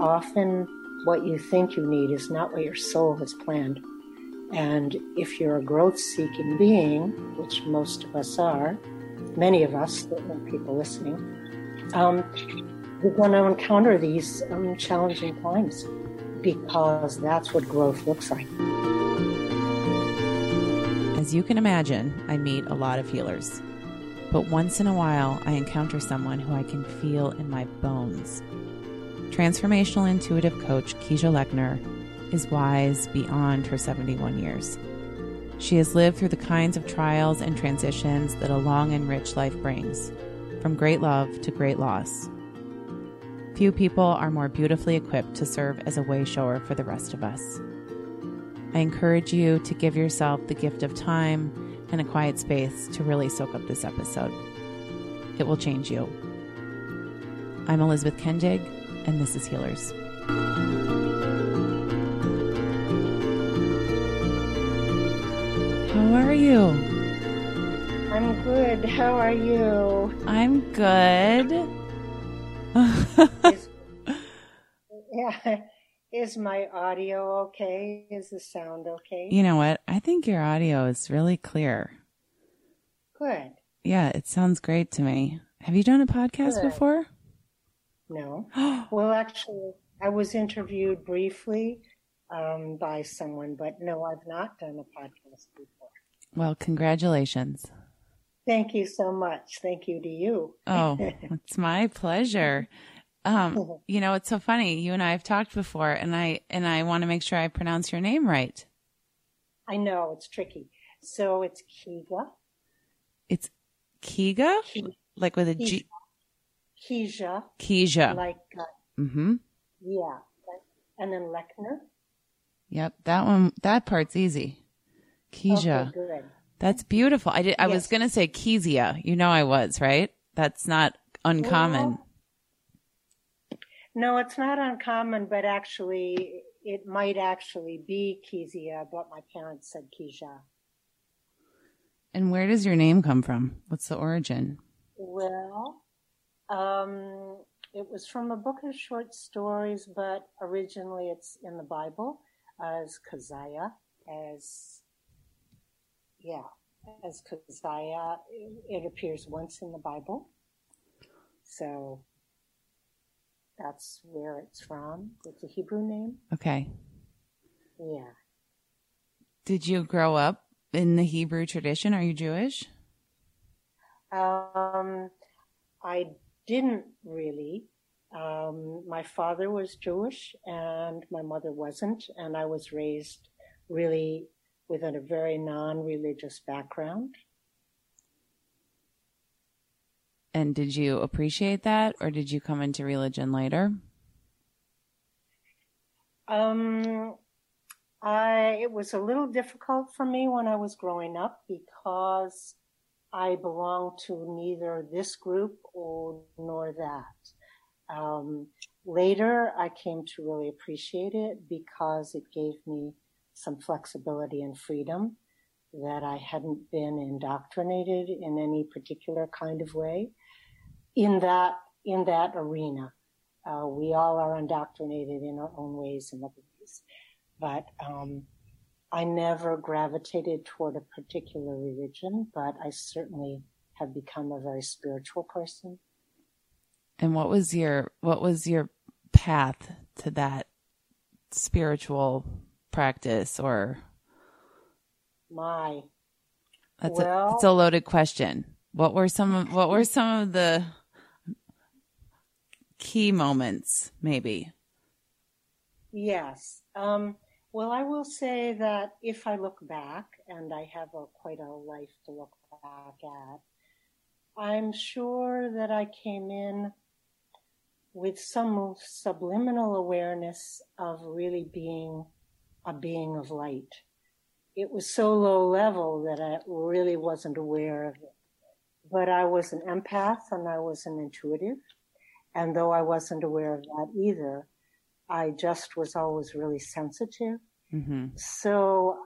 often what you think you need is not what your soul has planned. And if you're a growth seeking being, which most of us are, many of us, people listening, um, you're going to encounter these um, challenging times because that's what growth looks like. As you can imagine, I meet a lot of healers. But once in a while, I encounter someone who I can feel in my bones. Transformational intuitive coach Keisha Lechner is wise beyond her 71 years. She has lived through the kinds of trials and transitions that a long and rich life brings, from great love to great loss. Few people are more beautifully equipped to serve as a way shower for the rest of us. I encourage you to give yourself the gift of time and a quiet space to really soak up this episode. It will change you. I'm Elizabeth Kendig, and this is Healers. How are you? I'm good. How are you? I'm good. is, yeah. Is my audio okay? Is the sound okay? You know what? I think your audio is really clear. Good. Yeah, it sounds great to me. Have you done a podcast good. before? No. well, actually, I was interviewed briefly um, by someone, but no, I've not done a podcast before. Well, congratulations. Thank you so much. Thank you to you. Oh, it's my pleasure. Um, you know, it's so funny. You and I have talked before, and I and I want to make sure I pronounce your name right. I know it's tricky. So it's Kiga. It's Kiga, like with a G. Keisha. Keisha. Like. Uh, mm-hmm. Yeah, and then Lechner. Yep, that one. That part's easy. Keisha. Okay. That's beautiful. I did. I yes. was gonna say Kezia. You know, I was right. That's not uncommon. Well, no, it's not uncommon, but actually, it might actually be Kezia, but my parents said Keisha. And where does your name come from? What's the origin? Well, um, it was from a book of short stories, but originally it's in the Bible as Keziah, as yeah, as Keziah. It appears once in the Bible, so that's where it's from. It's a Hebrew name. Okay. Yeah. Did you grow up in the Hebrew tradition? Are you Jewish? Um, I didn't really. Um, my father was Jewish and my mother wasn't, and I was raised really within a very non-religious background. And did you appreciate that, or did you come into religion later? Um, I it was a little difficult for me when I was growing up because I belong to neither this group or nor that. Um, later, I came to really appreciate it because it gave me some flexibility and freedom that I hadn't been indoctrinated in any particular kind of way in that in that arena. Uh, we all are indoctrinated in our own ways and other ways, but um, I never gravitated toward a particular religion, but I certainly have become a very spiritual person. And what was your what was your path to that spiritual practice or my that's well, a it's a loaded question. What were some of what were some of the key moments, maybe? Yes. Um, well, I will say that if I look back, and I have a, quite a life to look back at, I'm sure that I came in with some subliminal awareness of really being a being of light. It was so low level that I really wasn't aware of it. But I was an empath and I was an intuitive. And though I wasn't aware of that either, I just was always really sensitive. Mm-hmm. So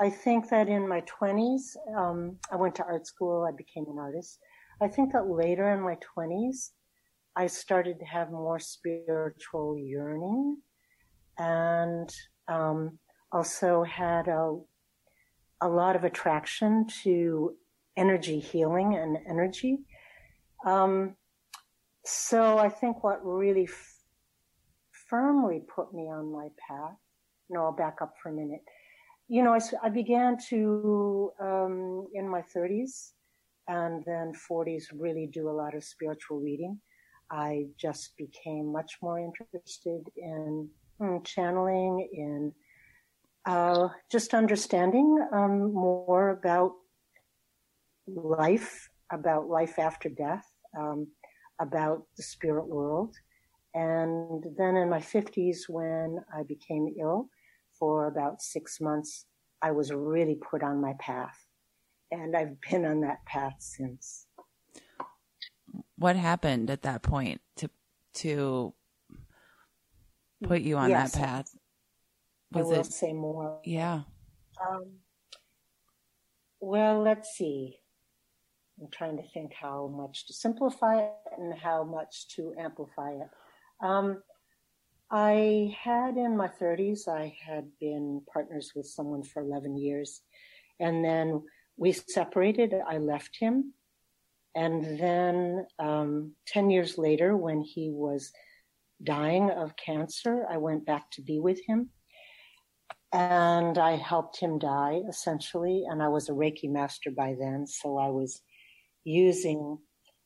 I think that in my 20s, um, I went to art school, I became an artist. I think that later in my 20s, I started to have more spiritual yearning and um, also had a, a lot of attraction to energy healing and energy. Um, so I think what really firmly put me on my path, no, I'll back up for a minute. You know, I, I began to, um, in my 30s and then 40s, really do a lot of spiritual reading. I just became much more interested in, in channeling, in uh, just understanding um, more about life, about life after death, um, about the spirit world. And then in my 50s, when I became ill for about six months, I was really put on my path. And I've been on that path since. What happened at that point to to put you on yes, that path? Was I will it, say more. Yeah. Um, well, let's see. I'm trying to think how much to simplify it and how much to amplify it. Um, I had in my 30s, I had been partners with someone for 11 years. And then we separated. I left him. And then um, 10 years later, when he was dying of cancer, I went back to be with him. And I helped him die essentially. And I was a Reiki master by then. So I was using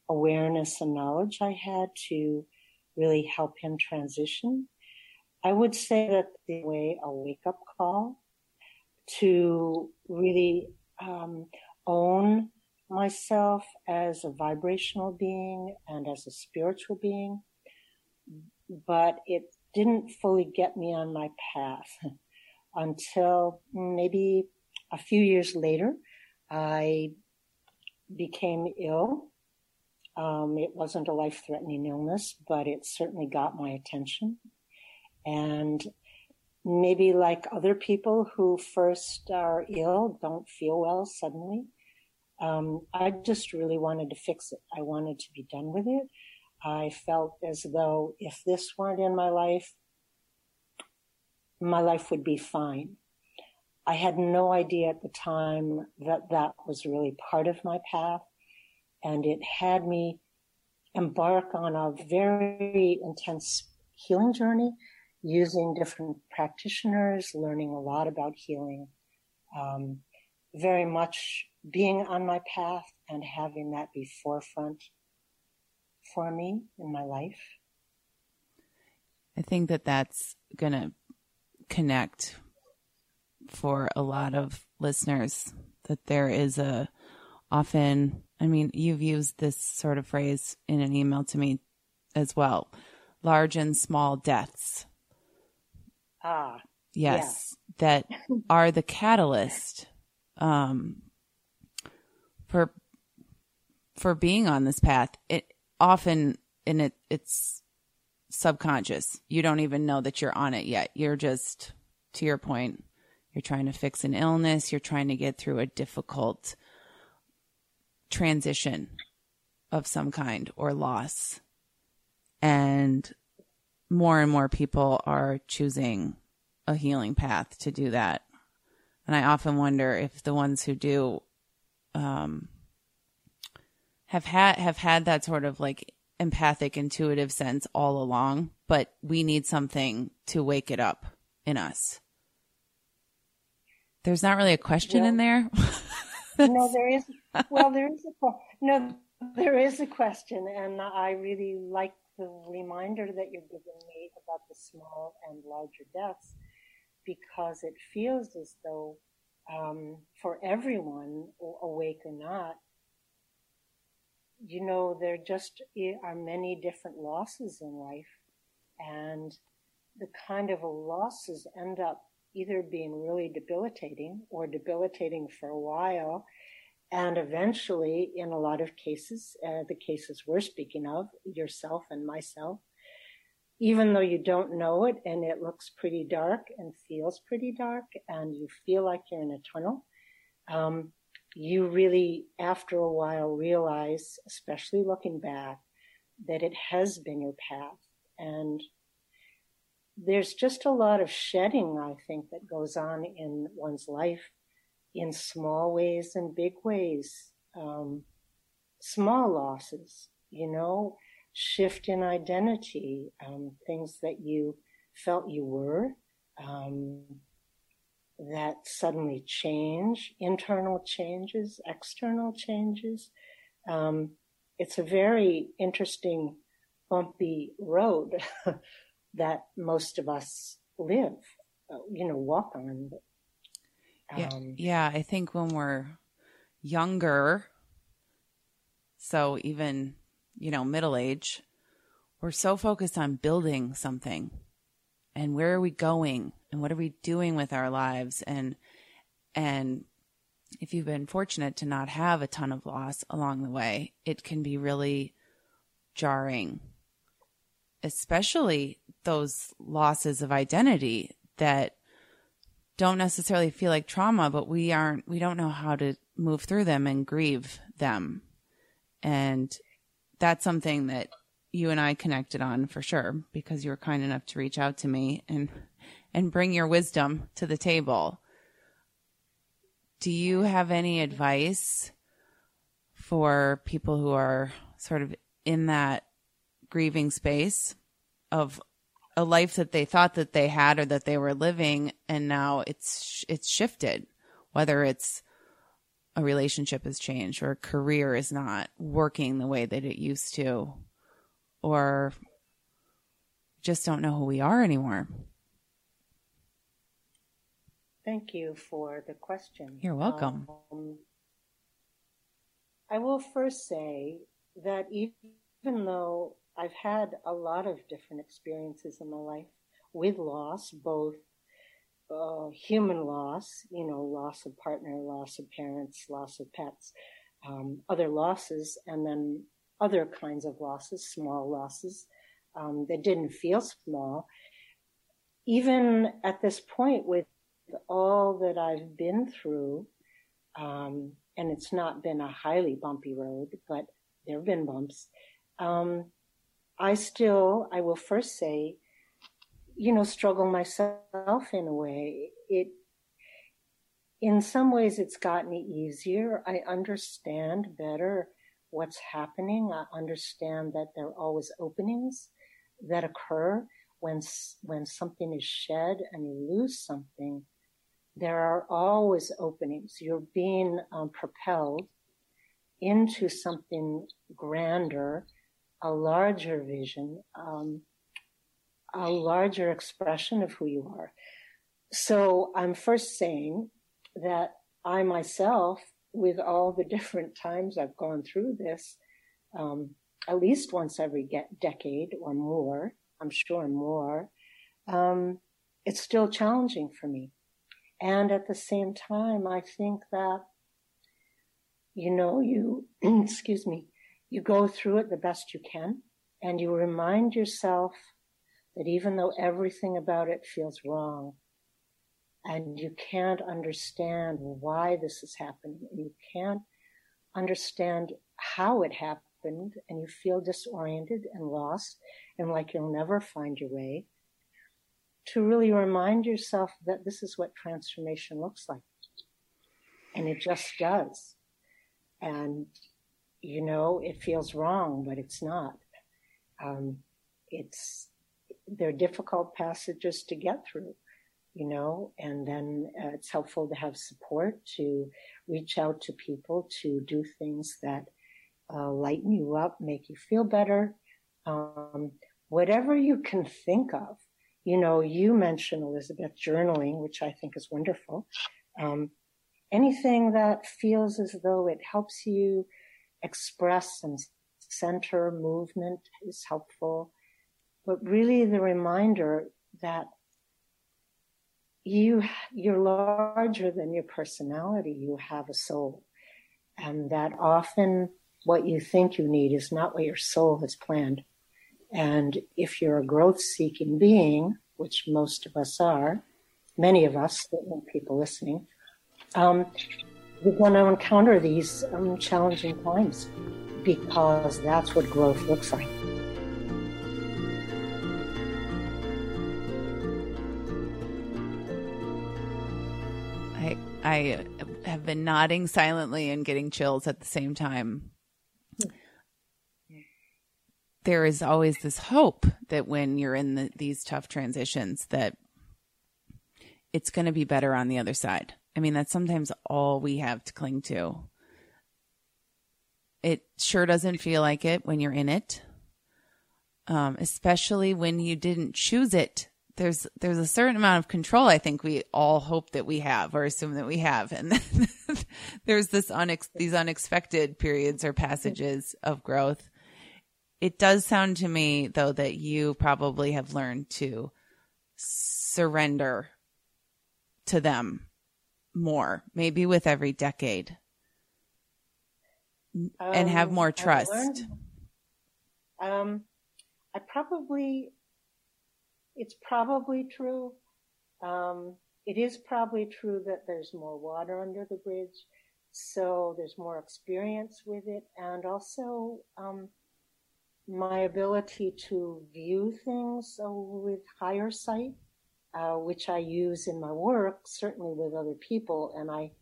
awareness and knowledge I had to really help him transition. I would say that the way a wake up call to really um, own myself as a vibrational being and as a spiritual being, but it didn't fully get me on my path until maybe a few years later. I became ill. Um, it wasn't a life threatening illness, but it certainly got my attention. And maybe like other people who first are ill, don't feel well suddenly. Um, I just really wanted to fix it. I wanted to be done with it. I felt as though if this weren't in my life, my life would be fine. I had no idea at the time that that was really part of my path. And it had me embark on a very intense healing journey using different practitioners, learning a lot about healing, um, very much being on my path and having that be forefront for me in my life. I think that that's going to connect for a lot of listeners that there is a often, I mean, you've used this sort of phrase in an email to me as well large and small deaths. Ah. Yes, yeah. that are the catalyst um, for for being on this path. It often and it it's subconscious. You don't even know that you're on it yet. You're just to your point, you're trying to fix an illness. You're trying to get through a difficult transition of some kind or loss. And more and more people are choosing a healing path to do that. And I often wonder if the ones who do um, have had have had that sort of like empathic, intuitive sense all along, but we need something to wake it up in us. There's not really a question well, in there. no, there is. Well, there is a no. There is a question, and I really like the reminder that you're giving me about the small and larger deaths, because it feels as though um, for everyone, awake or not, you know, there just are many different losses in life, and the kind of losses end up either being really debilitating or debilitating for a while. And eventually, in a lot of cases, uh, the cases we're speaking of, yourself and myself, even though you don't know it and it looks pretty dark and feels pretty dark and you feel like you're in a tunnel, um, you really, after a while, realize, especially looking back, that it has been your path. And there's just a lot of shedding, I think, that goes on in one's life in small ways and big ways. Um, small losses, you know, shift in identity, um, things that you felt you were, um, that suddenly change, internal changes, external changes. Um, it's a very interesting, bumpy road that most of us live, you know, walk on. yeah, um, yeah, I think when we're younger, so even, you know, middle age, we're so focused on building something. And where are we going? And what are we doing with our lives? And and if you've been fortunate to not have a ton of loss along the way, it can be really jarring, especially those losses of identity that don't necessarily feel like trauma, but we aren't, we don't know how to move through them and grieve them. And that's something that you and I connected on for sure because you were kind enough to reach out to me and and bring your wisdom to the table. Do you have any advice for people who are sort of in that grieving space of a life that they thought that they had or that they were living and now it's it's shifted whether it's a relationship has changed or a career is not working the way that it used to or just don't know who we are anymore. Thank you for the question. You're welcome. Um, I will first say that even though I've had a lot of different experiences in my life with loss, both uh, human loss, you know, loss of partner, loss of parents, loss of pets, um, other losses, and then other kinds of losses, small losses um, that didn't feel small. Even at this point, with all that I've been through, um, and it's not been a highly bumpy road, but there have been bumps. Um, I still, I will first say, you know, struggle myself in a way. It, in some ways, it's gotten easier. I understand better what's happening. I understand that there are always openings that occur when when something is shed and you lose something. There are always openings. You're being um, propelled into something grander, a larger vision, um, a larger expression of who you are. So I'm first saying that I myself with all the different times I've gone through this, um, at least once every decade or more, I'm sure more, um, it's still challenging for me. And at the same time, I think that, you know, you, excuse me, you go through it the best you can and you remind yourself that even though everything about it feels wrong, and you can't understand why this is happening and you can't understand how it happened and you feel disoriented and lost and like you'll never find your way to really remind yourself that this is what transformation looks like. And it just does. And you know it feels wrong but it's not um, it's they're difficult passages to get through you know, and then uh, it's helpful to have support to reach out to people to do things that uh, lighten you up, make you feel better. Um, whatever you can think of, you know, you mentioned Elizabeth journaling, which I think is wonderful. Um, anything that feels as though it helps you express and center movement is helpful. But really the reminder that you you're larger than your personality you have a soul and that often what you think you need is not what your soul has planned and if you're a growth seeking being which most of us are many of us people listening um, you're going to encounter these um, challenging times because that's what growth looks like. I I have been nodding silently and getting chills at the same time. There is always this hope that when you're in the, these tough transitions that it's going to be better on the other side. I mean, that's sometimes all we have to cling to. It sure doesn't feel like it when you're in it, um, especially when you didn't choose it. There's there's a certain amount of control I think we all hope that we have or assume that we have, and there's this unex- these unexpected periods or passages of growth. It does sound to me though that you probably have learned to surrender to them more, maybe with every decade, um, and have um, more trust? Um, I probably, it's probably true. Um, it is probably true that there's more water under the bridge, so there's more experience with it, and also um, my ability to view things with higher sight uh, which I use in my work, certainly with other people, and I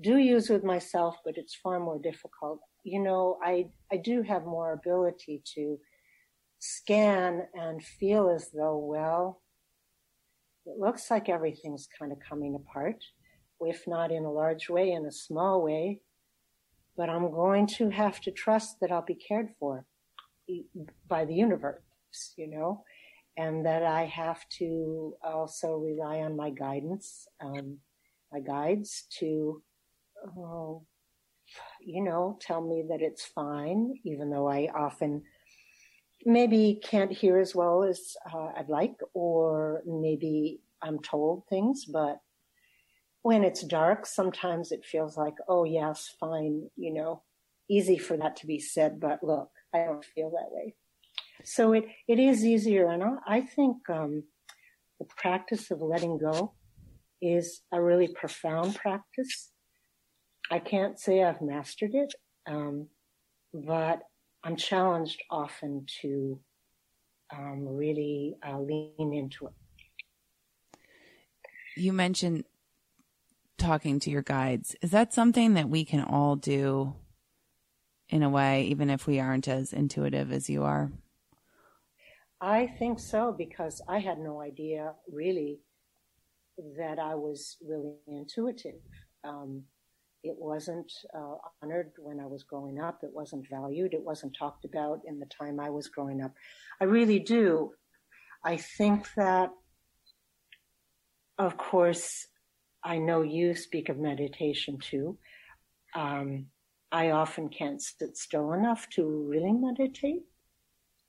do use with myself, but it's far more difficult. You know, I, I do have more ability to scan and feel as though, well, it looks like everything's kind of coming apart, if not in a large way, in a small way. But I'm going to have to trust that I'll be cared for by the universe, you know and that I have to also rely on my guidance, um, my guides to, uh, you know, tell me that it's fine, even though I often maybe can't hear as well as uh, I'd like, or maybe I'm told things, but when it's dark, sometimes it feels like, oh, yes, fine, you know, easy for that to be said, but look, I don't feel that way. So it, it is easier. And I think um, the practice of letting go is a really profound practice. I can't say I've mastered it, um, but I'm challenged often to um, really uh, lean into it. You mentioned talking to your guides. Is that something that we can all do in a way, even if we aren't as intuitive as you are? I think so because I had no idea really that I was really intuitive. Um, it wasn't uh, honored when I was growing up. It wasn't valued. It wasn't talked about in the time I was growing up. I really do. I think that, of course, I know you speak of meditation too. Um, I often can't sit still enough to really meditate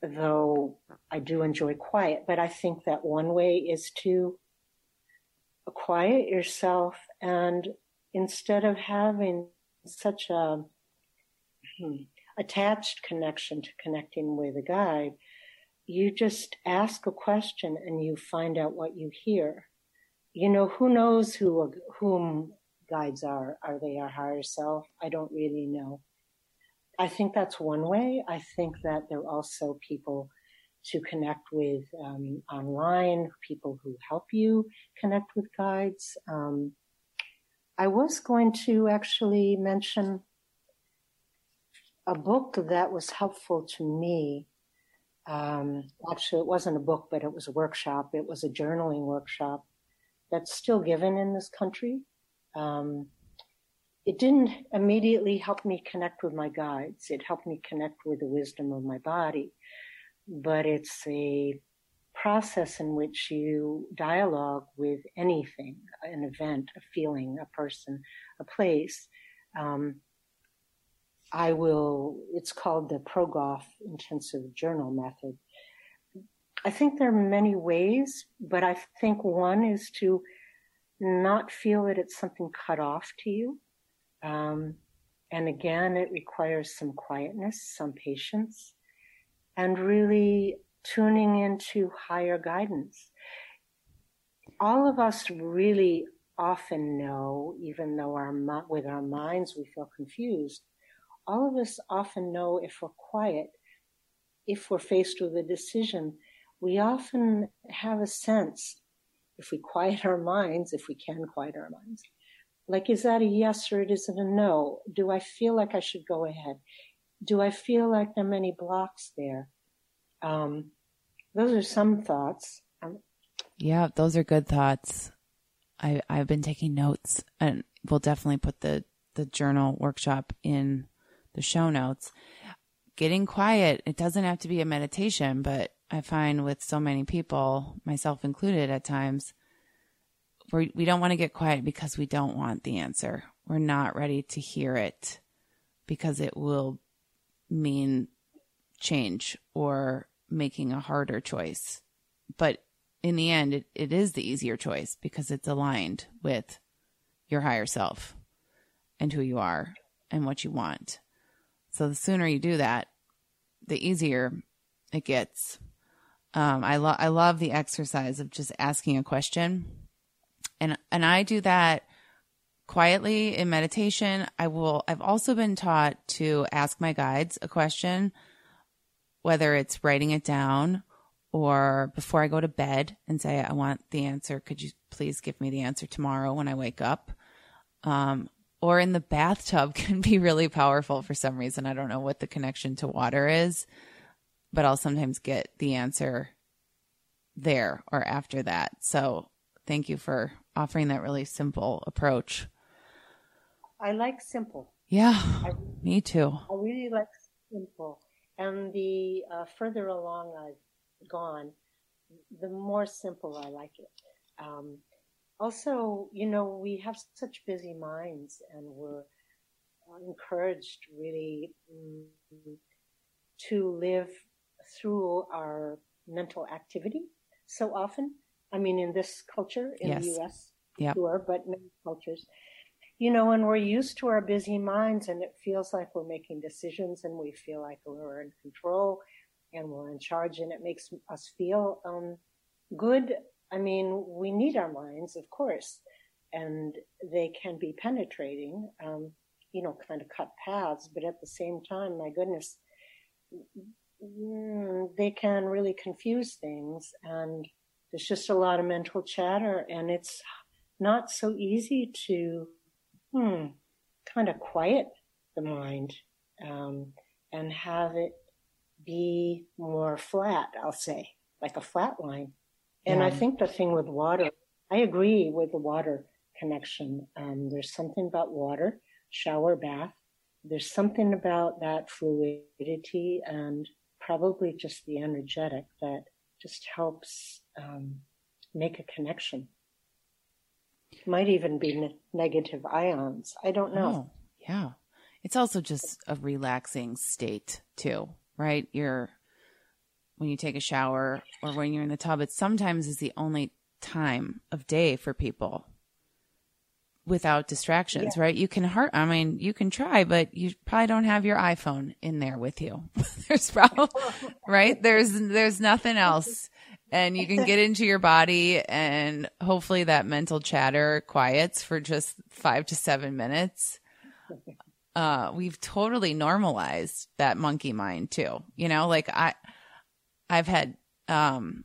though I do enjoy quiet. But I think that one way is to quiet yourself and instead of having such a hmm, attached connection to connecting with a guide, you just ask a question and you find out what you hear. You know, who knows who whom guides are? Are they our higher self? I don't really know. I think that's one way. I think that there are also people to connect with um, online, people who help you connect with guides. Um, I was going to actually mention a book that was helpful to me. Um, actually, it wasn't a book, but it was a workshop. It was a journaling workshop that's still given in this country. Um, it didn't immediately help me connect with my guides. It helped me connect with the wisdom of my body. But it's a process in which you dialogue with anything, an event, a feeling, a person, a place. Um, I will, it's called the Progoff Intensive Journal Method. I think there are many ways, but I think one is to not feel that it's something cut off to you um, and again, it requires some quietness, some patience, and really tuning into higher guidance. All of us really often know, even though our with our minds we feel confused, all of us often know if we're quiet, if we're faced with a decision, we often have a sense, if we quiet our minds, if we can quiet our minds, like, is that a yes or it isn't a no? Do I feel like I should go ahead? Do I feel like there are many blocks there? Um, those are some thoughts. Um, yeah, those are good thoughts. I, I've been taking notes and we'll definitely put the, the journal workshop in the show notes. Getting quiet, it doesn't have to be a meditation, but I find with so many people, myself included at times, we're, we don't want to get quiet because we don't want the answer. We're not ready to hear it because it will mean change or making a harder choice. But in the end, it, it is the easier choice because it's aligned with your higher self and who you are and what you want. So the sooner you do that, the easier it gets. Um, I love I love the exercise of just asking a question, and and I do that quietly in meditation. I will. I've also been taught to ask my guides a question, whether it's writing it down or before I go to bed and say, I want the answer. Could you please give me the answer tomorrow when I wake up? Um, or in the bathtub can be really powerful for some reason. I don't know what the connection to water is, but I'll sometimes get the answer there or after that. So thank you for offering that really simple approach. I like simple. Yeah, I, me too. I really like simple. And the uh, further along I've gone, the more simple I like it. Um, also, you know, we have such busy minds and we're encouraged really mm, to live through our mental activity so often. I mean, in this culture, in yes. the US, yep. sure, but many cultures, you know, when we're used to our busy minds and it feels like we're making decisions and we feel like we're in control and we're in charge and it makes us feel um, good I mean, we need our minds, of course, and they can be penetrating, um, you know, kind of cut paths, but at the same time, my goodness, mm, they can really confuse things. And there's just a lot of mental chatter, and it's not so easy to hmm, kind of quiet the mind um, and have it be more flat, I'll say, like a flat line. And yeah. I think the thing with water, I agree with the water connection. Um, there's something about water, shower, bath. There's something about that fluidity and probably just the energetic that just helps um, make a connection. Might even be ne- negative ions. I don't know. Oh, yeah. It's also just a relaxing state too, right? You're when you take a shower or when you're in the tub, it sometimes is the only time of day for people without distractions, yeah. right? You can hurt, I mean, you can try, but you probably don't have your iPhone in there with you. there's probably, right? There's, there's nothing else. And you can get into your body and hopefully that mental chatter quiets for just five to seven minutes. Uh, we've totally normalized that monkey mind too. You know, like I, I've had um,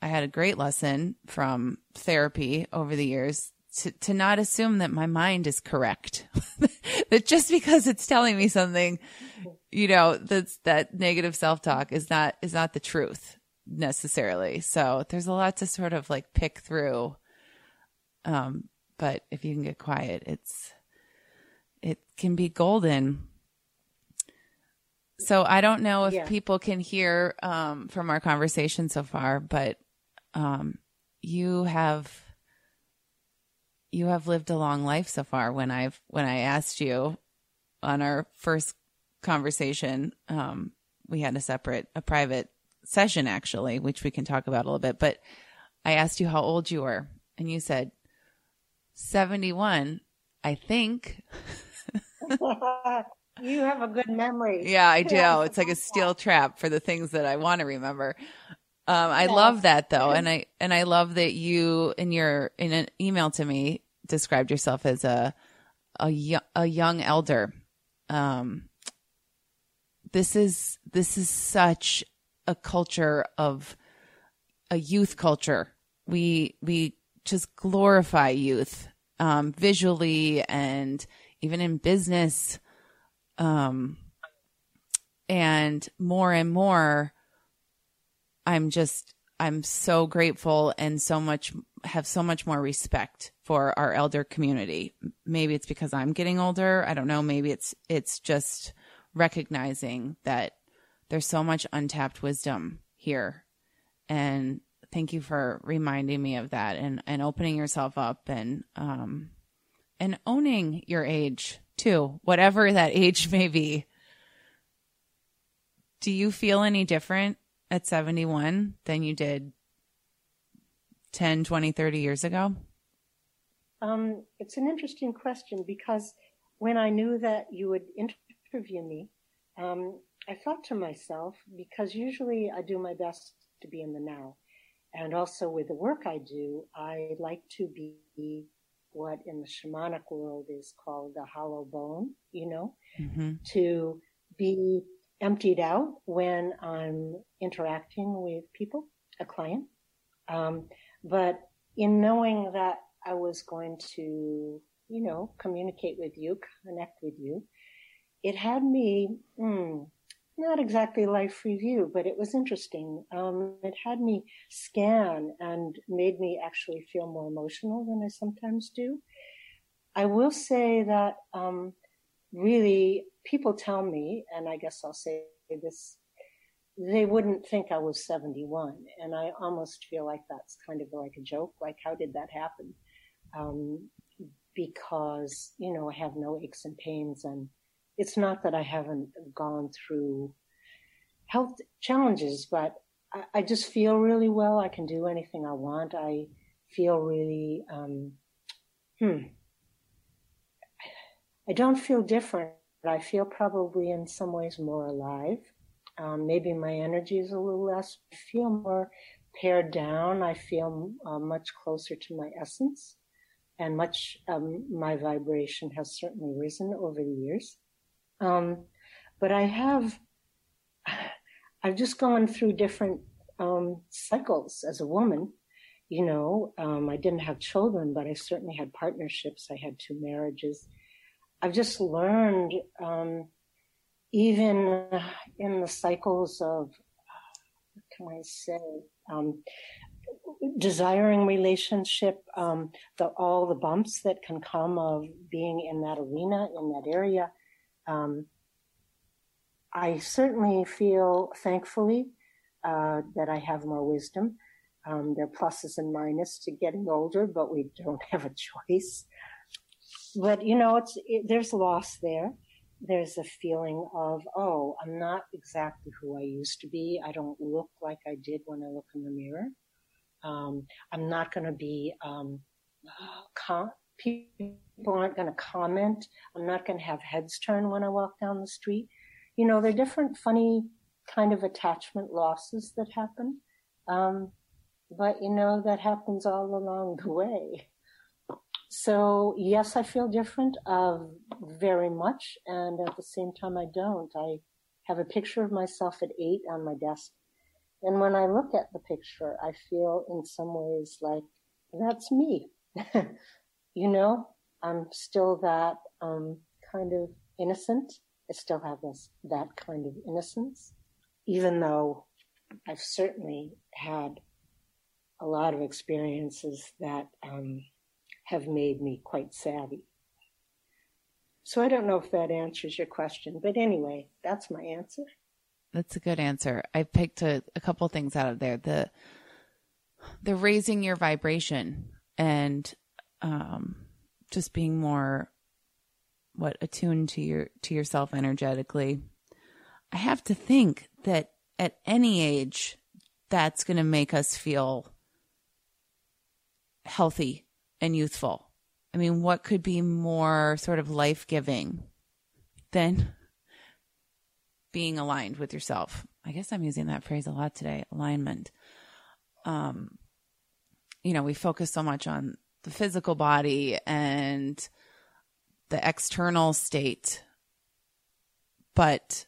I had a great lesson from therapy over the years to, to not assume that my mind is correct. that just because it's telling me something, you know, that's that negative self-talk is not is not the truth necessarily. So there's a lot to sort of like pick through. Um, but if you can get quiet, it's it can be golden. So I don't know if yeah. people can hear um, from our conversation so far, but um, you have you have lived a long life so far. When I've when I asked you on our first conversation, um, we had a separate a private session actually, which we can talk about a little bit. But I asked you how old you were, and you said seventy one. I think. You have a good memory. Yeah, I do. It's like a steel trap for the things that I want to remember. Um, I love that though, and I and I love that you in your in an email to me described yourself as a a young, a young elder, um, this is this is such a culture of a youth culture. We we just glorify youth um, visually and even in business. Um, and more and more, I'm just I'm so grateful and so much have so much more respect for our elder community. Maybe it's because I'm getting older. I don't know. Maybe it's it's just recognizing that there's so much untapped wisdom here. And thank you for reminding me of that and, and opening yourself up and um and owning your age too, whatever that age may be. Do you feel any different at 71 than you did 10, 20, 30 years ago? Um, it's an interesting question because when I knew that you would interview me, um, I thought to myself, because usually I do my best to be in the now. And also with the work I do, I like to be what in the shamanic world is called the hollow bone, you know, mm-hmm. to be emptied out when I'm interacting with people, a client. Um, but in knowing that I was going to, you know, communicate with you, connect with you, it had me, mm, not exactly life review, but it was interesting. Um, it had me scan and made me actually feel more emotional than I sometimes do. I will say that um, really people tell me, and I guess I'll say this, they wouldn't think I was 71. And I almost feel like that's kind of like a joke. Like, how did that happen? Um, because, you know, I have no aches and pains. And it's not that I haven't gone through health challenges, but I, I just feel really well. I can do anything I want. I feel really, um, hmm, I don't feel different. But I feel probably in some ways more alive. Um, maybe my energy is a little less. I feel more pared down. I feel uh, much closer to my essence, and much um, my vibration has certainly risen over the years. Um, but I have, I've just gone through different um, cycles as a woman. You know, um, I didn't have children, but I certainly had partnerships. I had two marriages I've just learned, um, even in the cycles of, what can I say, um, desiring relationship, um, the, all the bumps that can come of being in that arena, in that area. Um, I certainly feel, thankfully, uh, that I have more wisdom. Um, there are pluses and minuses to getting older, but we don't have a choice but you know, it's it, there's loss there. There's a feeling of, oh, I'm not exactly who I used to be. I don't look like I did when I look in the mirror. Um, I'm not going to be. Um, com- people aren't going to comment. I'm not going to have heads turn when I walk down the street. You know, there are different funny kind of attachment losses that happen. Um, but you know, that happens all along the way. So yes, I feel different, uh, very much, and at the same time, I don't. I have a picture of myself at eight on my desk, and when I look at the picture, I feel in some ways like that's me. you know, I'm still that um, kind of innocent. I still have this that kind of innocence, even though I've certainly had a lot of experiences that um, have made me quite savvy. So I don't know if that answers your question, but anyway, that's my answer. That's a good answer. I picked a, a couple things out of there. The the raising your vibration and um, just being more what attuned to your to yourself energetically. I have to think that at any age that's going to make us feel healthy and youthful. I mean, what could be more sort of life giving than being aligned with yourself? I guess I'm using that phrase a lot today alignment. Um, you know, we focus so much on the physical body and the external state but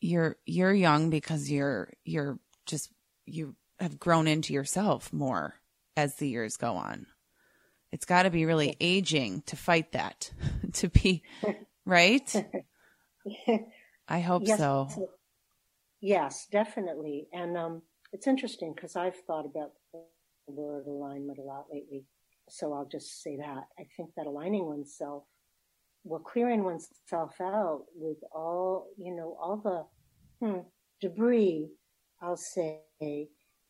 you're you're young because you're you're just you have grown into yourself more as the years go on. It's got to be really aging to fight that, to be right. I hope yes, so. Yes, definitely. And um, it's interesting because I've thought about word alignment a lot lately. So I'll just say that. I think that aligning oneself, well, clearing oneself out with all, you know, all the hmm, debris, I'll say,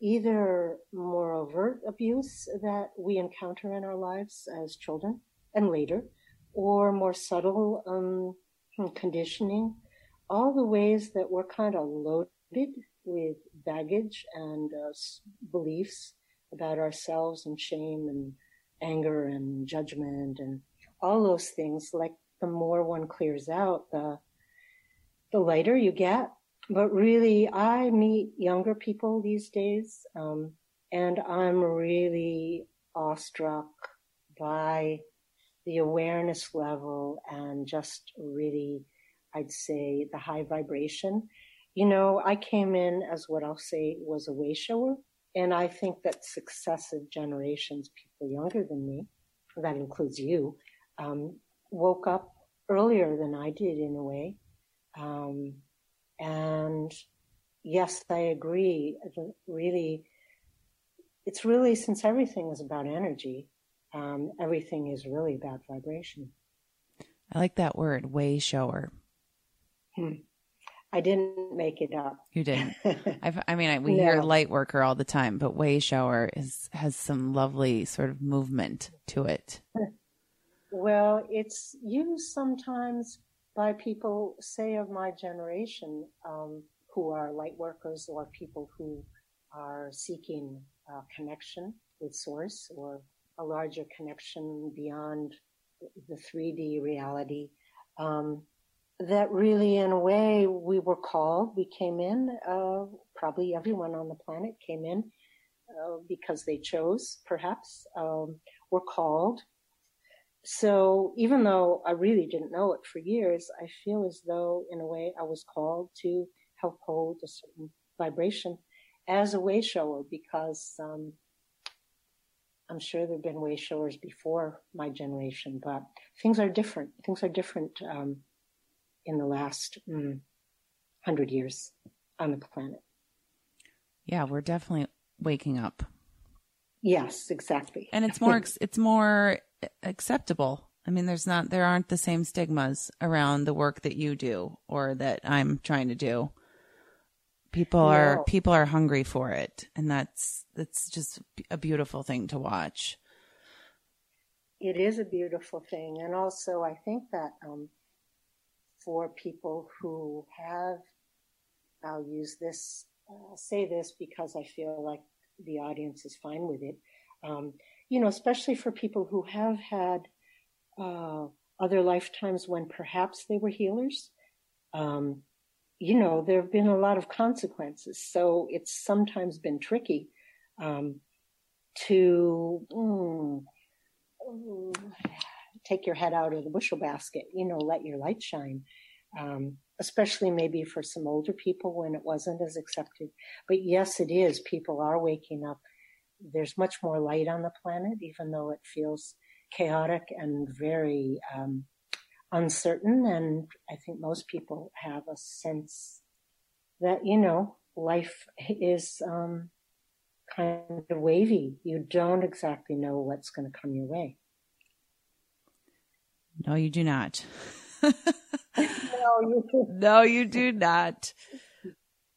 either more overt abuse that we encounter in our lives as children and later, or more subtle um, hmm, conditioning, all the ways that we're kind of loaded with baggage and uh, beliefs about ourselves and shame and anger and judgment and all those things. Like the more one clears out, the the lighter you get. But really, I meet younger people these days, um, and I'm really awestruck by the awareness level and just really, I'd say, the high vibration. You know, I came in as what I'll say was a way shower. And I think that successive generations, people younger than me, that includes you, um, woke up earlier than I did in a way. Um, and yes, I agree. Really, it's really since everything is about energy, um, everything is really about vibration. I like that word, way shower. Hmm. I didn't make it up. You didn't. I've, i mean, I, we no. hear light worker all the time, but way shower is has some lovely sort of movement to it. Well, it's used sometimes by people, say of my generation, um, who are light workers or people who are seeking a connection with source or a larger connection beyond the 3D reality. Um, that really, in a way, we were called. We came in. Uh, probably everyone on the planet came in uh, because they chose, perhaps. Um, were called. So even though I really didn't know it for years, I feel as though, in a way, I was called to help hold a certain vibration as a way shower because um, I'm sure there have been way showers before my generation, but things are different. Things are different. Um, in the last mm, hundred years on the planet. Yeah, we're definitely waking up. Yes, exactly. And it's more it's more acceptable. I mean, there's not there aren't the same stigmas around the work that you do or that I'm trying to do. People no. are people are hungry for it, and that's that's just a beautiful thing to watch. It is a beautiful thing, and also I think that um, for people who have, I'll use this, I'll uh, say this because I feel like the audience is fine with it. Um, you know, especially for people who have had uh, other lifetimes when perhaps they were healers. Um, you know, there have been a lot of consequences, so it's sometimes been tricky um, to mm, take your head out of the bushel basket, you know, let your light shine. Um, especially maybe for some older people when it wasn't as accepted. But yes, it is. People are waking up. There's much more light on the planet, even though it feels chaotic and very um, uncertain. And I think most people have a sense that, you know, life is um, kind of wavy. You don't exactly know what's going to come your way. No, you do not. no, you do. No, you do not.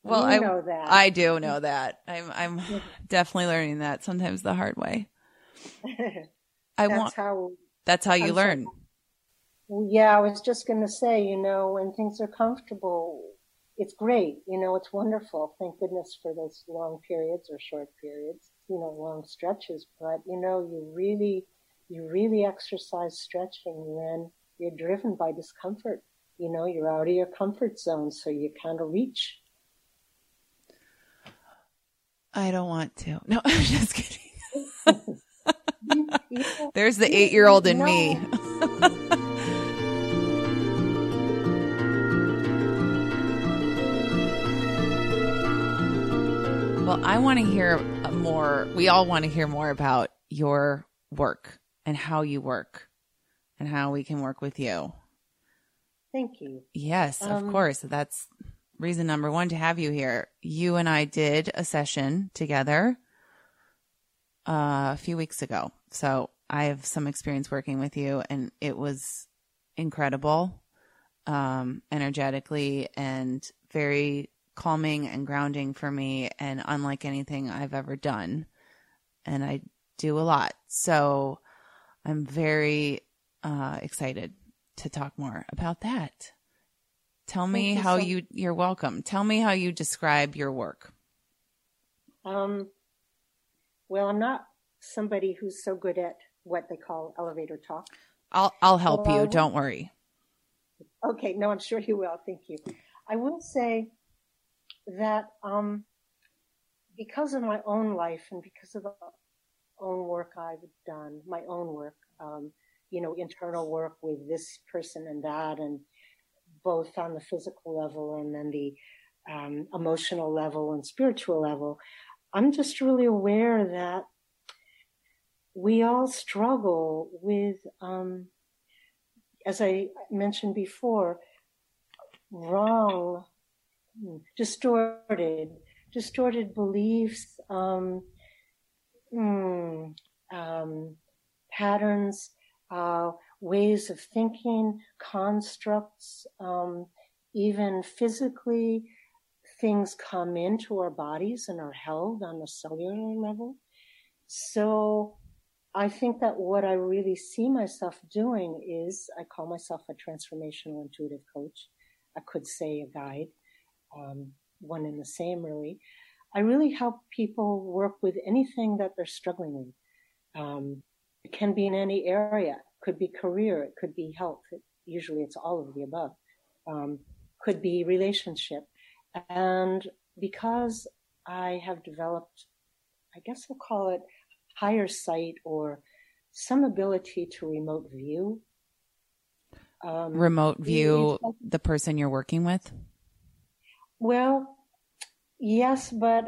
Well, you I know that. I do know that. I'm I'm definitely learning that sometimes the hard way. I that's want how that's how you I'm learn. So, yeah, I was just going to say, you know, when things are comfortable, it's great. You know, it's wonderful. Thank goodness for those long periods or short periods, you know, long stretches. But you know, you really you really exercise stretching, when you're driven by discomfort. You know, you're out of your comfort zone, so you kind of reach. I don't want to. No, I'm just kidding. yeah. There's the eight year old in no. me. well, I want to hear more. We all want to hear more about your work and how you work and how we can work with you. Thank you. Yes, um, of course. That's reason number one to have you here. You and I did a session together uh, a few weeks ago. So I have some experience working with you, and it was incredible, um, energetically, and very calming and grounding for me, and unlike anything I've ever done. And I do a lot. So I'm very uh, excited to talk more about that. Tell me you how so- you, you're welcome. Tell me how you describe your work. Um, well, I'm not somebody who's so good at what they call elevator talk. I'll I'll help so you. Don't worry. Okay, no, I'm sure you will. Thank you. I will say that um, because of my own life and because of the own work I've done, my own work, um, you know, internal work with this person and that, and both on the physical level and then the um, emotional level and spiritual level, I'm just really aware that we all struggle with, um, as I mentioned before, wrong, distorted, distorted beliefs, um, mm, um, patterns, uh, ways of thinking, constructs, um, even physically, things come into our bodies and are held on a cellular level. So I think that what I really see myself doing is I call myself a transformational intuitive coach. I could say a guide, um, one in the same really. I really help people work with anything that they're struggling with. Um, it can be in any area. It could be career. It could be health. It, usually it's all of the above. Um, could be relationship. And because I have developed, I guess I'll call it higher sight or some ability to remote view. Um, remote view the person you're working with? Well, yes, but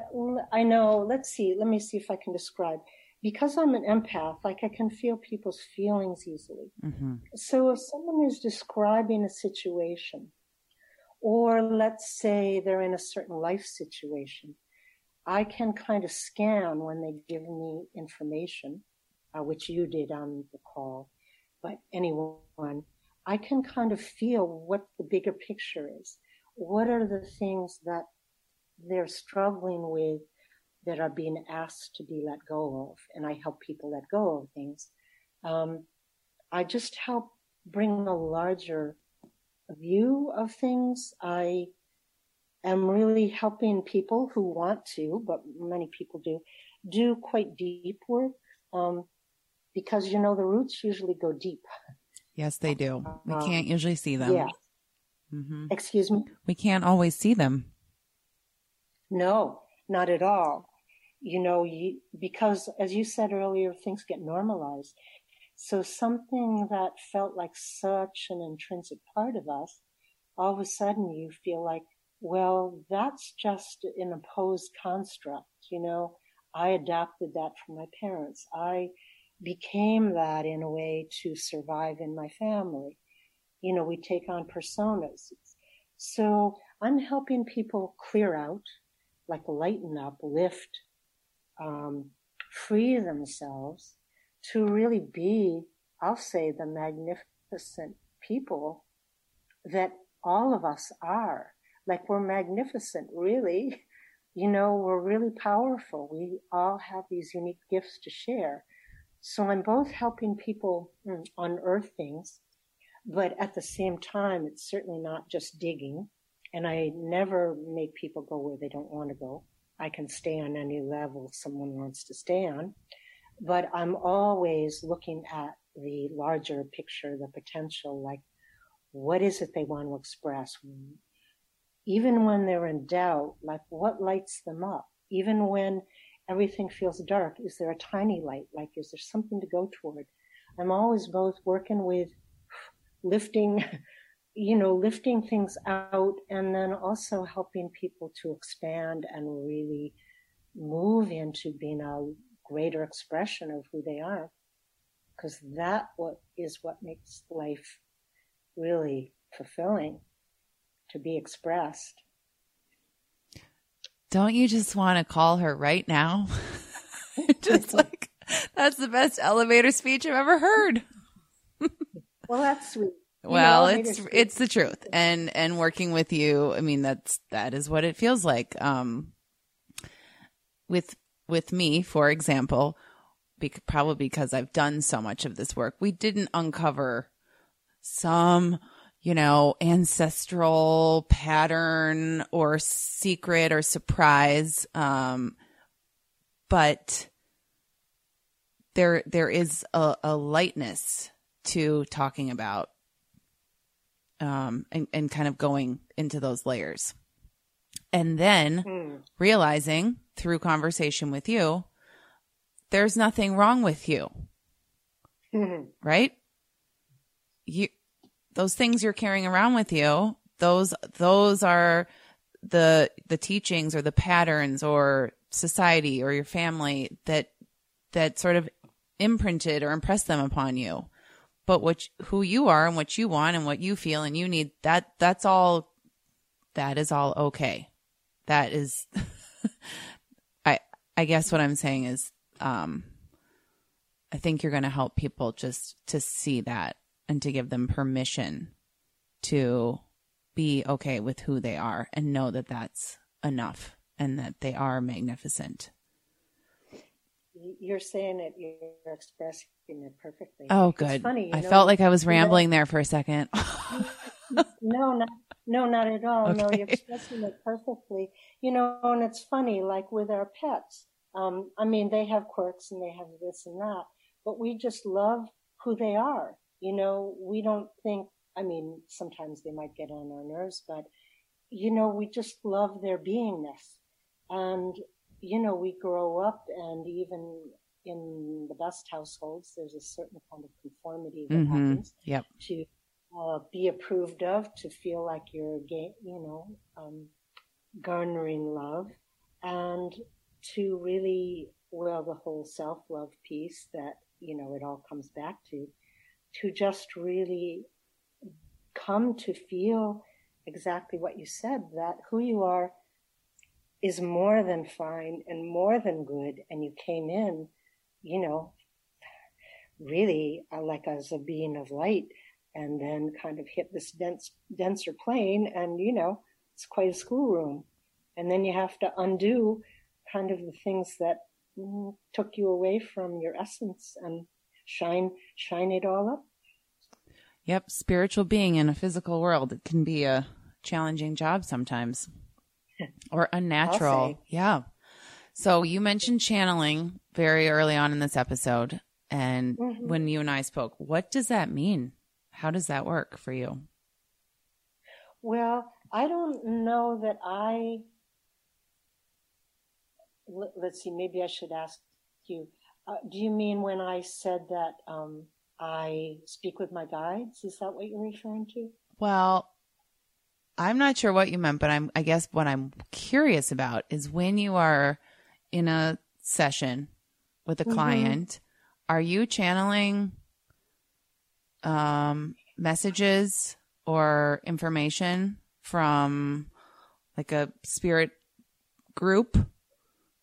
I know, let's see, let me see if I can describe because I'm an empath, like I can feel people's feelings easily. Mm-hmm. So if someone is describing a situation, or let's say they're in a certain life situation, I can kind of scan when they give me information, uh, which you did on the call, but anyone, I can kind of feel what the bigger picture is. What are the things that they're struggling with that are being asked to be let go of, and I help people let go of things. Um, I just help bring a larger view of things. I am really helping people who want to, but many people do, do quite deep work. Um, because you know the roots usually go deep. Yes, they do. We um, can't usually see them. Yeah. Mm-hmm. Excuse me. We can't always see them. No, not at all you know, you, because as you said earlier, things get normalized. So something that felt like such an intrinsic part of us, all of a sudden you feel like, well, that's just an imposed construct. You know, I adapted that from my parents. I became that in a way to survive in my family. You know, we take on personas. So I'm helping people clear out, like lighten up, lift, um, free themselves to really be, I'll say, the magnificent people that all of us are. Like we're magnificent, really. You know, we're really powerful. We all have these unique gifts to share. So I'm both helping people mm, unearth things, but at the same time, it's certainly not just digging. And I never make people go where they don't want to go. I can stay on any level someone wants to stay on. But I'm always looking at the larger picture, the potential, like what is it they want to express? Even when they're in doubt, like what lights them up? Even when everything feels dark, is there a tiny light? Like, is there something to go toward? I'm always both working with lifting you know, lifting things out and then also helping people to expand and really move into being a greater expression of who they are. Because that what is what makes life really fulfilling to be expressed. Don't you just want to call her right now? just like that's the best elevator speech I've ever heard. well, that's sweet. Well, it's it's the truth, and and working with you, I mean that's that is what it feels like. Um, with with me, for example, because probably because I've done so much of this work, we didn't uncover some, you know, ancestral pattern or secret or surprise. Um, but there, there is a, a lightness to talking about, um, and, and kind of going into those layers. And then mm. realizing through conversation with you, there's nothing wrong with you. Mm-hmm. Right? You, those things you're carrying around with you, those, those are the, the teachings or the patterns or society or your family that, that sort of imprinted or impressed them upon you. But what, who you are and what you want and what you feel and you need, that, that's all, that is all okay. That is, I, I guess what I'm saying is, um, I think you're going to help people just to see that and to give them permission to be okay with who they are and know that that's enough and that they are magnificent. You're saying it, you're expressing it perfectly. Oh, good. Funny, I know, felt like I was rambling there for a second. no, not, no, not at all. Okay. No, you're expressing it perfectly. You know, and it's funny, like with our pets. Um, I mean, they have quirks and they have this and that, but we just love who they are. You know, we don't think, I mean, sometimes they might get on our nerves, but, you know, we just love their beingness. And, you know, we grow up and even in the best households, there's a certain kind of conformity that mm-hmm. happens yep. to uh, be approved of, to feel like you're, you know, um, garnering love. And to really, well, the whole self love piece that, you know, it all comes back to, to just really come to feel exactly what you said that who you are is more than fine and more than good. And you came in, you know, really uh, like as a being of light and then kind of hit this dense, denser plane. And, you know, it's quite a schoolroom. And then you have to undo kind of the things that mm, took you away from your essence and shine shine it all up. Yep, spiritual being in a physical world it can be a challenging job sometimes or unnatural. Yeah. So you mentioned channeling very early on in this episode and mm-hmm. when you and I spoke, what does that mean? How does that work for you? Well, I don't know that I let's see, maybe I should ask you. Uh, do you mean when I said that um, I speak with my guides? Is that what you're referring to? Well, I'm not sure what you meant, but I'm. I guess what I'm curious about is when you are in a session with a mm-hmm. client, are you channeling um, messages or information from like a spirit group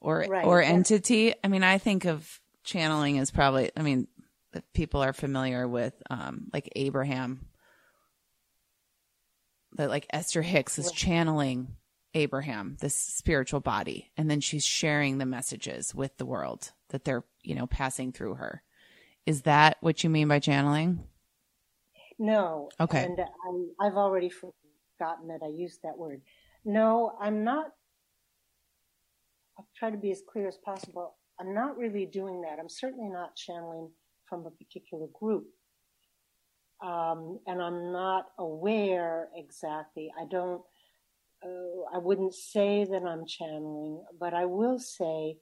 or right. or entity. I mean, I think of channeling as probably. I mean, people are familiar with um, like Abraham. That like Esther Hicks is channeling Abraham, this spiritual body, and then she's sharing the messages with the world that they're you know passing through her. Is that what you mean by channeling? No. Okay. And I, I've already forgotten that I used that word. No, I'm not I'll try to be as clear as possible. I'm not really doing that. I'm certainly not channeling from a particular group. Um, and I'm not aware exactly. I don't, uh, I wouldn't say that I'm channeling, but I will say,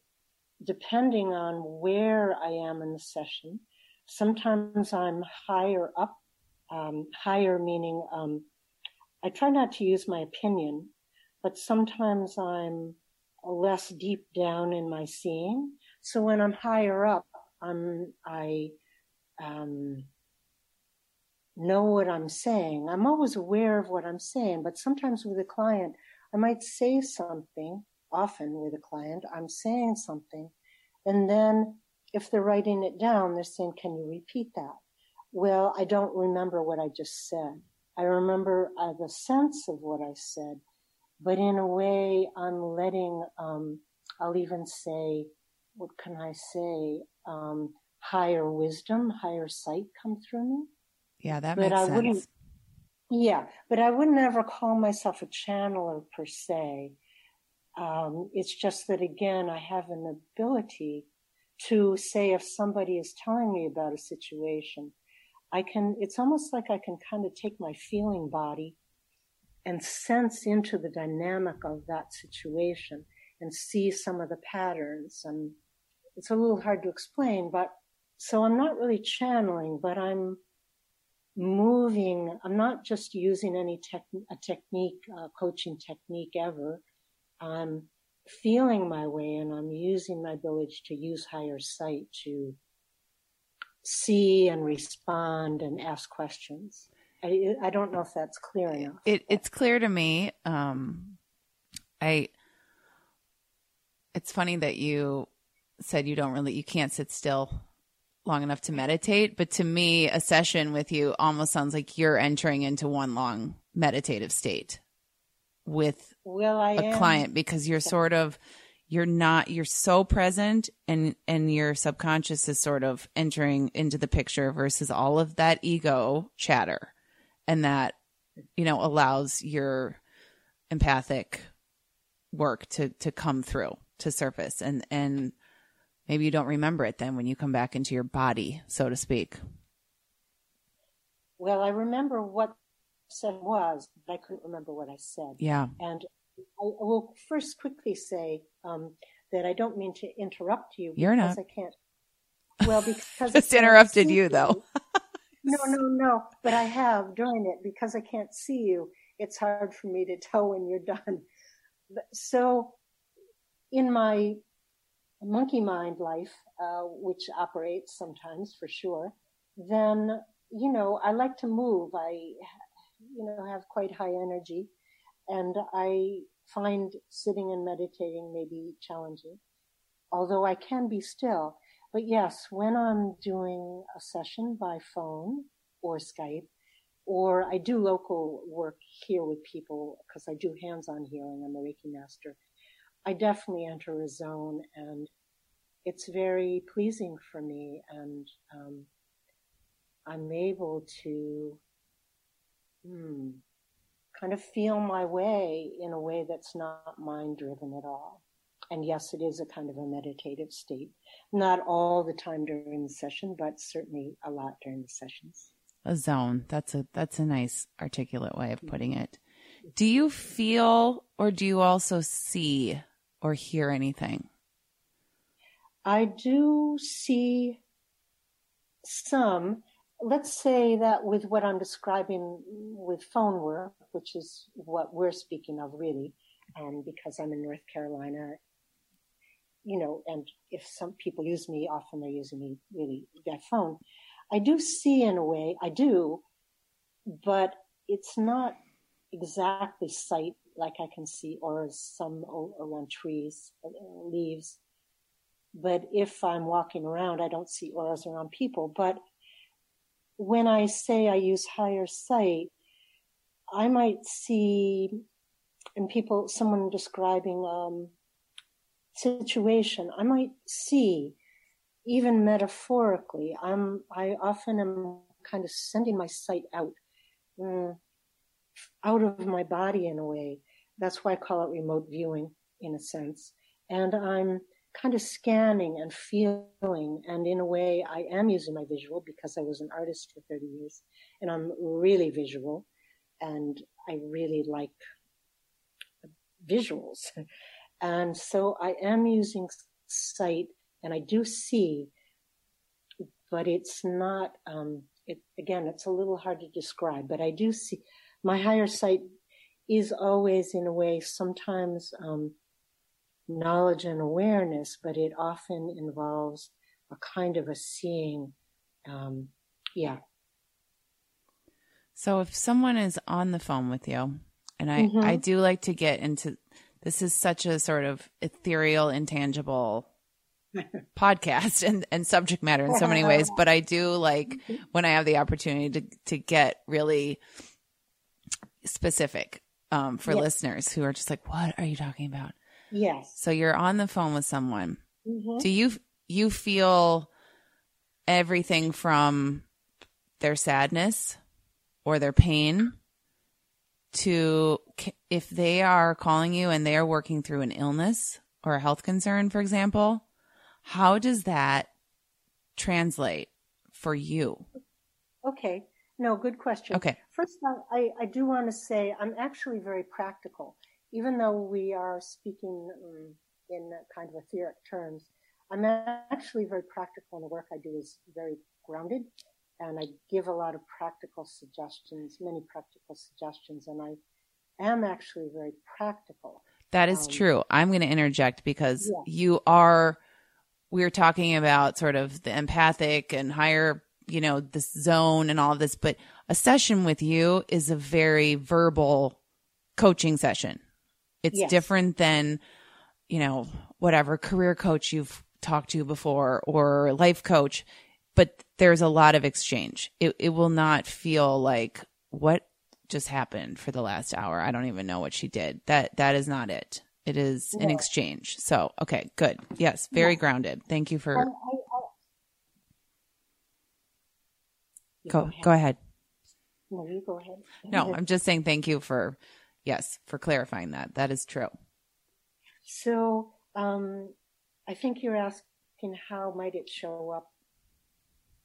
depending on where I am in the session, sometimes I'm higher up, um, higher meaning, um, I try not to use my opinion, but sometimes I'm less deep down in my seeing. So when I'm higher up, I'm, I, um, know what I'm saying. I'm always aware of what I'm saying, but sometimes with a client, I might say something, often with a client, I'm saying something, and then if they're writing it down, they're saying, Can you repeat that? Well, I don't remember what I just said. I remember uh, the sense of what I said, but in a way, I'm letting, um, I'll even say, what can I say? Um, higher wisdom, higher sight come through me. Yeah, that but makes I sense. Wouldn't, yeah, but I wouldn't ever call myself a channeler per se. Um, it's just that again, I have an ability to say if somebody is telling me about a situation, I can, it's almost like I can kind of take my feeling body and sense into the dynamic of that situation and see some of the patterns. And it's a little hard to explain, but so I'm not really channeling, but I'm moving. I'm not just using any tech, a technique, a coaching technique ever. I'm feeling my way and I'm using my ability to use higher sight to see and respond and ask questions. I, I don't know if that's clear enough. It, it's clear to me. Um, I, it's funny that you said you don't really, you can't sit still long enough to meditate. But to me, a session with you almost sounds like you're entering into one long meditative state with well, I a am. client because you're sort of you're not you're so present and and your subconscious is sort of entering into the picture versus all of that ego chatter and that you know allows your empathic work to to come through to surface and and maybe you don't remember it then when you come back into your body, so to speak. Well, I remember what said was, but I couldn't remember what I said. Yeah. And I will first quickly say um, that I don't mean to interrupt you. You're not. I can't. Well, because just interrupted you, though. no, no, no. But I have during it because I can't see you. It's hard for me to tell when you're done. So, in my monkey mind life, uh, which operates sometimes for sure, then, you know, I like to move. I, you know, have quite high energy and I find sitting and meditating maybe challenging, although I can be still. But yes, when I'm doing a session by phone or Skype, or I do local work here with people because I do hands-on healing. I'm a Reiki master. I definitely enter a zone and it's very pleasing for me and um, I'm able to hmm, kind of feel my way in a way that's not mind driven at all. And yes, it is a kind of a meditative state. Not all the time during the session, but certainly a lot during the sessions. A zone. That's a that's a nice articulate way of putting it. Do you feel or do you also see or hear anything? I do see some, let's say that with what I'm describing with phone work, which is what we're speaking of really, um, because I'm in North Carolina, you know, and if some people use me, often they're using me really that phone. I do see in a way, I do, but it's not exactly sight like I can see or some around trees, uh, leaves. But if I'm walking around, I don't see auras around people. But when I say I use higher sight, I might see and people, someone describing um, situation, I might see even metaphorically. I'm I often am kind of sending my sight out, mm, out of my body in a way. That's why I call it remote viewing in a sense. And I'm kind of scanning and feeling. And in a way, I am using my visual because I was an artist for 30 years and I'm really visual and I really like visuals. And so I am using sight and I do see, but it's not, um, it, again, it's a little hard to describe, but I do see my higher sight is always in a way sometimes, um, knowledge and awareness, but it often involves a kind of a seeing. Um, yeah. So if someone is on the phone with you, and I, mm-hmm. I do like to get into this is such a sort of ethereal, intangible podcast and, and subject matter in so many ways, but I do like mm-hmm. when I have the opportunity to, to get really specific um, for yes. listeners who are just like, what are you talking about? Yes. So you're on the phone with someone. Mm-hmm. Do you you feel everything from their sadness or their pain to if they are calling you and they are working through an illness or a health concern, for example, how does that translate for you? Okay. No, good question. Okay. First, I, I do want to say I'm actually very practical. Even though we are speaking um, in kind of etheric terms, I'm actually very practical, and the work I do is very grounded. And I give a lot of practical suggestions, many practical suggestions, and I am actually very practical. That is um, true. I'm going to interject because yeah. you are, we're talking about sort of the empathic and higher you know, this zone and all of this, but a session with you is a very verbal coaching session. It's yes. different than, you know, whatever career coach you've talked to before or life coach, but there's a lot of exchange. It, it will not feel like what just happened for the last hour. I don't even know what she did. That, that is not it. It is an exchange. So, okay, good. Yes, very yeah. grounded. Thank you for. I, I, go go ahead. go ahead. No, you go ahead. no, I'm just saying thank you for yes for clarifying that. That is true. So um, I think you're asking how might it show up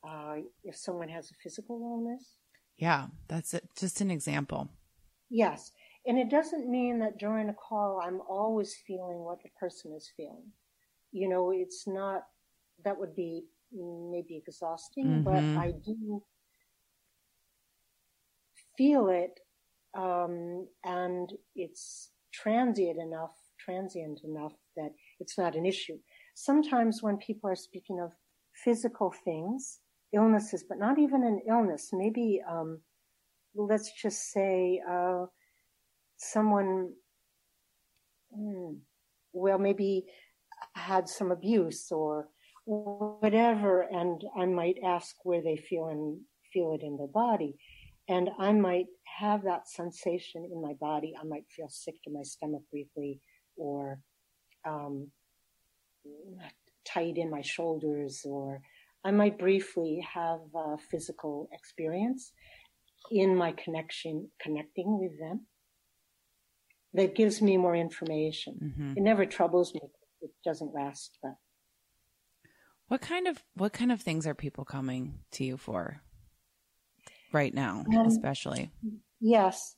uh, if someone has a physical illness. Yeah, that's it. just an example. Yes, and it doesn't mean that during a call I'm always feeling what the person is feeling. You know, it's not. That would be maybe exhausting, mm-hmm. but I do feel it, um, and it's transient enough, transient enough that it's not an issue. Sometimes when people are speaking of physical things, illnesses, but not even an illness, maybe, um, let's just say, uh, someone, hmm, well, maybe had some abuse or whatever, and I might ask where they feel and feel it in their body. And I might have that sensation in my body. I might feel sick to my stomach briefly or um, tight in my shoulders, or I might briefly have a physical experience in my connection, connecting with them. That gives me more information. Mm-hmm. It never troubles me. It doesn't last, but. What kind of what kind of things are people coming to you for? Right now, um, especially? Yes.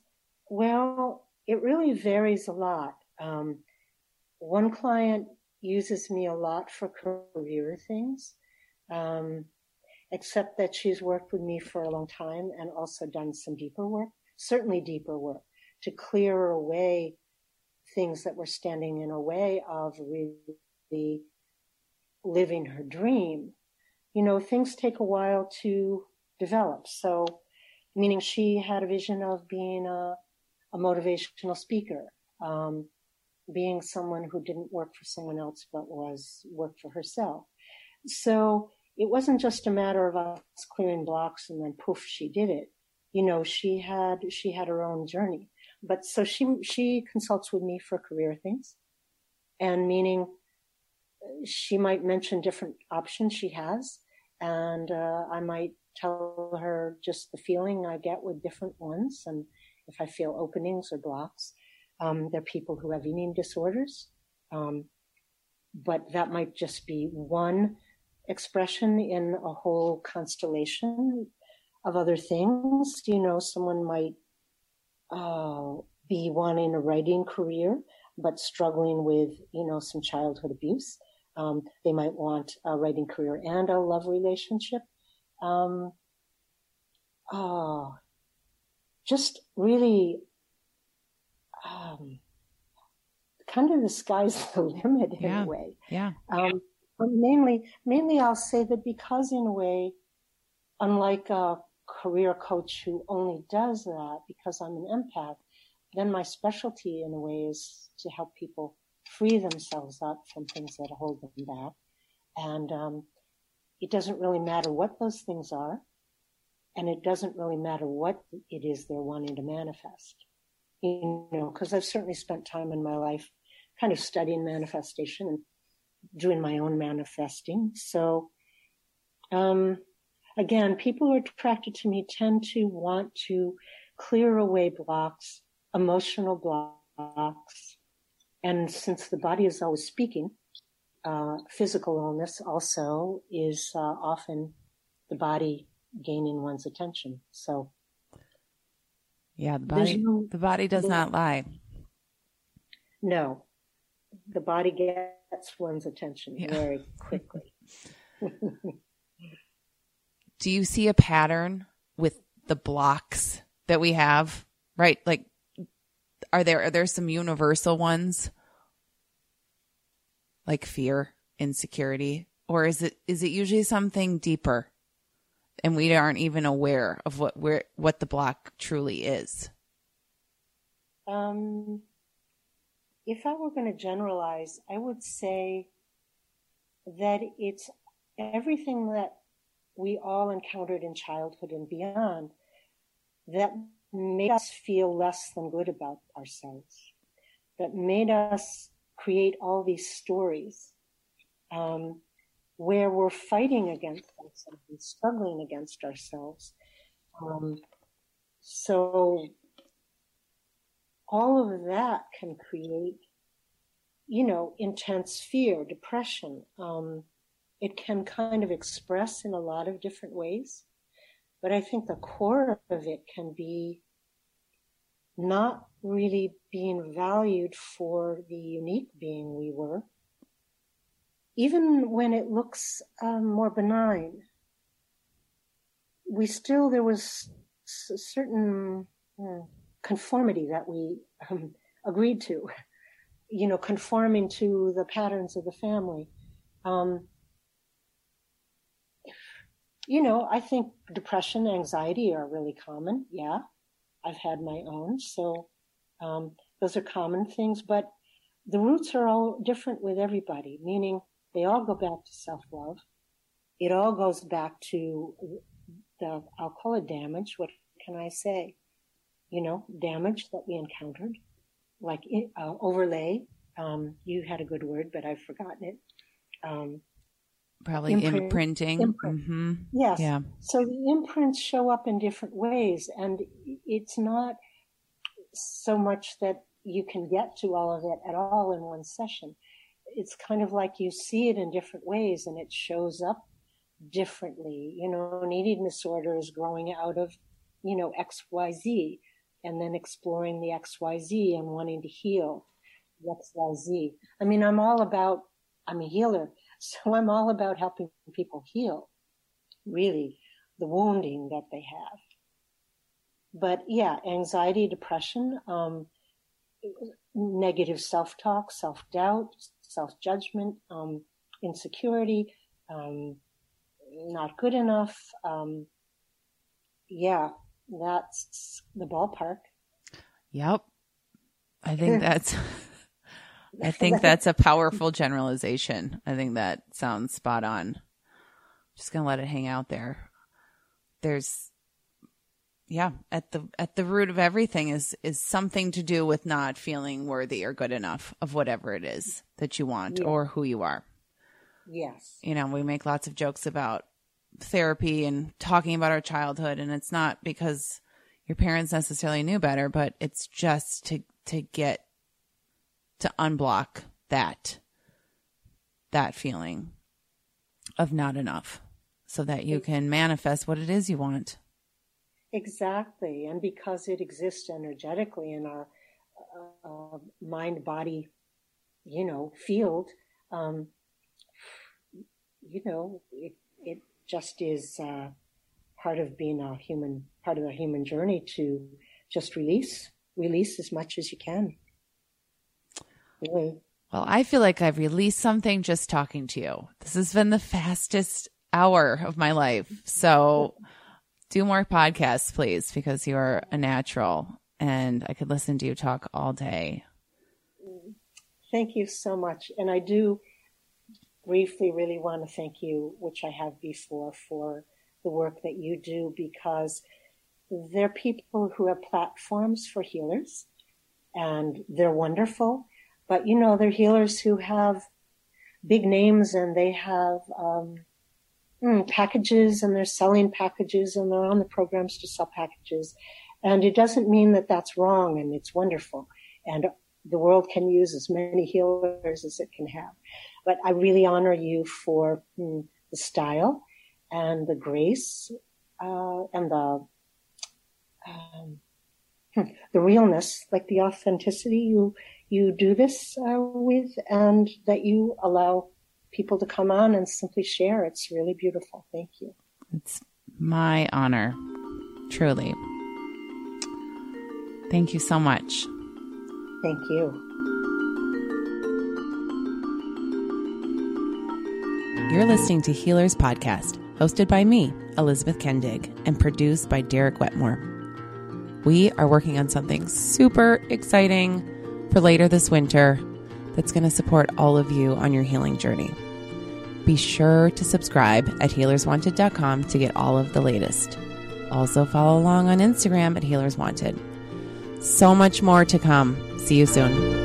Well, it really varies a lot. Um, one client uses me a lot for career things, um, except that she's worked with me for a long time and also done some deeper work, certainly deeper work, to clear away things that were standing in a way of really living her dream. You know, things take a while to develop. So meaning she had a vision of being a, a motivational speaker, um, being someone who didn't work for someone else but was worked for herself. So it wasn't just a matter of us clearing blocks and then poof, she did it. You know, she had she had her own journey. But so she she consults with me for career things, and meaning she might mention different options she has, and uh, I might tell her just the feeling I get with different ones and if I feel openings or blocks. Um, there are people who have eating disorders, um, but that might just be one expression in a whole constellation of other things. You know, someone might uh, be wanting a writing career, but struggling with, you know, some childhood abuse. Um, they might want a writing career and a love relationship um, oh, just really um, kind of the sky's the limit in yeah. a way. Yeah. Um, but mainly, mainly I'll say that because in a way, unlike a career coach who only does that because I'm an empath, then my specialty in a way is to help people free themselves up from things that hold them back. And um, it doesn't really matter what those things are, and it doesn't really matter what it is they're wanting to manifest. You know, because I've certainly spent time in my life kind of studying manifestation and doing my own manifesting. So, um, again, people who are attracted to me tend to want to clear away blocks, emotional blocks. And since the body is always speaking, uh, physical illness also is uh, often the body gaining one's attention. So, yeah, the body no, the body does not lie. No, the body gets one's attention yeah. very quickly. Do you see a pattern with the blocks that we have? Right, like are there are there some universal ones? Like fear, insecurity, or is it is it usually something deeper, and we aren't even aware of what we're what the block truly is? Um, if I were going to generalize, I would say that it's everything that we all encountered in childhood and beyond that made us feel less than good about ourselves, that made us create all these stories um, where we're fighting against ourselves and struggling against ourselves. Um, so all of that can create, you know, intense fear, depression. Um, it can kind of express in a lot of different ways, but I think the core of it can be not really being valued for the unique being we were, even when it looks um, more benign. We still, there was a certain uh, conformity that we um, agreed to, you know, conforming to the patterns of the family. Um, you know, I think depression, anxiety are really common. Yeah. I've had my own. So um, those are common things, but the roots are all different with everybody, meaning they all go back to self love. It all goes back to the, I'll call it damage. What can I say? You know, damage that we encountered, like uh, overlay. Um, you had a good word, but I've forgotten it. Um, Probably imprint, imprinting. Imprint. Mm-hmm. Yes. Yeah. So the imprints show up in different ways, and it's not so much that you can get to all of it at all in one session. It's kind of like you see it in different ways, and it shows up differently. You know, an eating disorder is growing out of, you know, X, Y, Z, and then exploring the X, Y, Z and wanting to heal X, Y, Z. I mean, I'm all about. I'm a healer so I'm all about helping people heal, really, the wounding that they have. But yeah, anxiety, depression, um, negative self talk, self doubt, self judgment, um, insecurity, um, not good enough. Um, yeah, that's the ballpark. Yep. I think that's I think that's a powerful generalization. I think that sounds spot on. Just gonna let it hang out there. There's yeah, at the at the root of everything is is something to do with not feeling worthy or good enough of whatever it is that you want yeah. or who you are. Yes. You know, we make lots of jokes about therapy and talking about our childhood and it's not because your parents necessarily knew better, but it's just to to get to unblock that that feeling of not enough so that you can manifest what it is you want. Exactly. And because it exists energetically in our uh, mind body, you know, field, um, you know, it, it just is uh, part of being a human, part of the human journey to just release, release as much as you can Really. Well, I feel like I've released something just talking to you. This has been the fastest hour of my life. So do more podcasts, please, because you're a natural and I could listen to you talk all day. Thank you so much. And I do briefly really want to thank you, which I have before, for the work that you do because there are people who have platforms for healers and they're wonderful. But you know, they're healers who have big names and they have um, mm, packages and they're selling packages and they're on the programs to sell packages. And it doesn't mean that that's wrong and it's wonderful. And the world can use as many healers as it can have. But I really honor you for mm, the style and the grace uh, and the um, hmm, the realness, like the authenticity you you do this uh, with, and that you allow people to come on and simply share. It's really beautiful. Thank you. It's my honor, truly. Thank you so much. Thank you. You're listening to Healers Podcast, hosted by me, Elizabeth Kendig, and produced by Derek Wetmore. We are working on something super exciting for later this winter that's going to support all of you on your healing journey. Be sure to subscribe at healerswanted.com to get all of the latest. Also, follow along on Instagram at Healers Wanted. So much more to come. See you soon.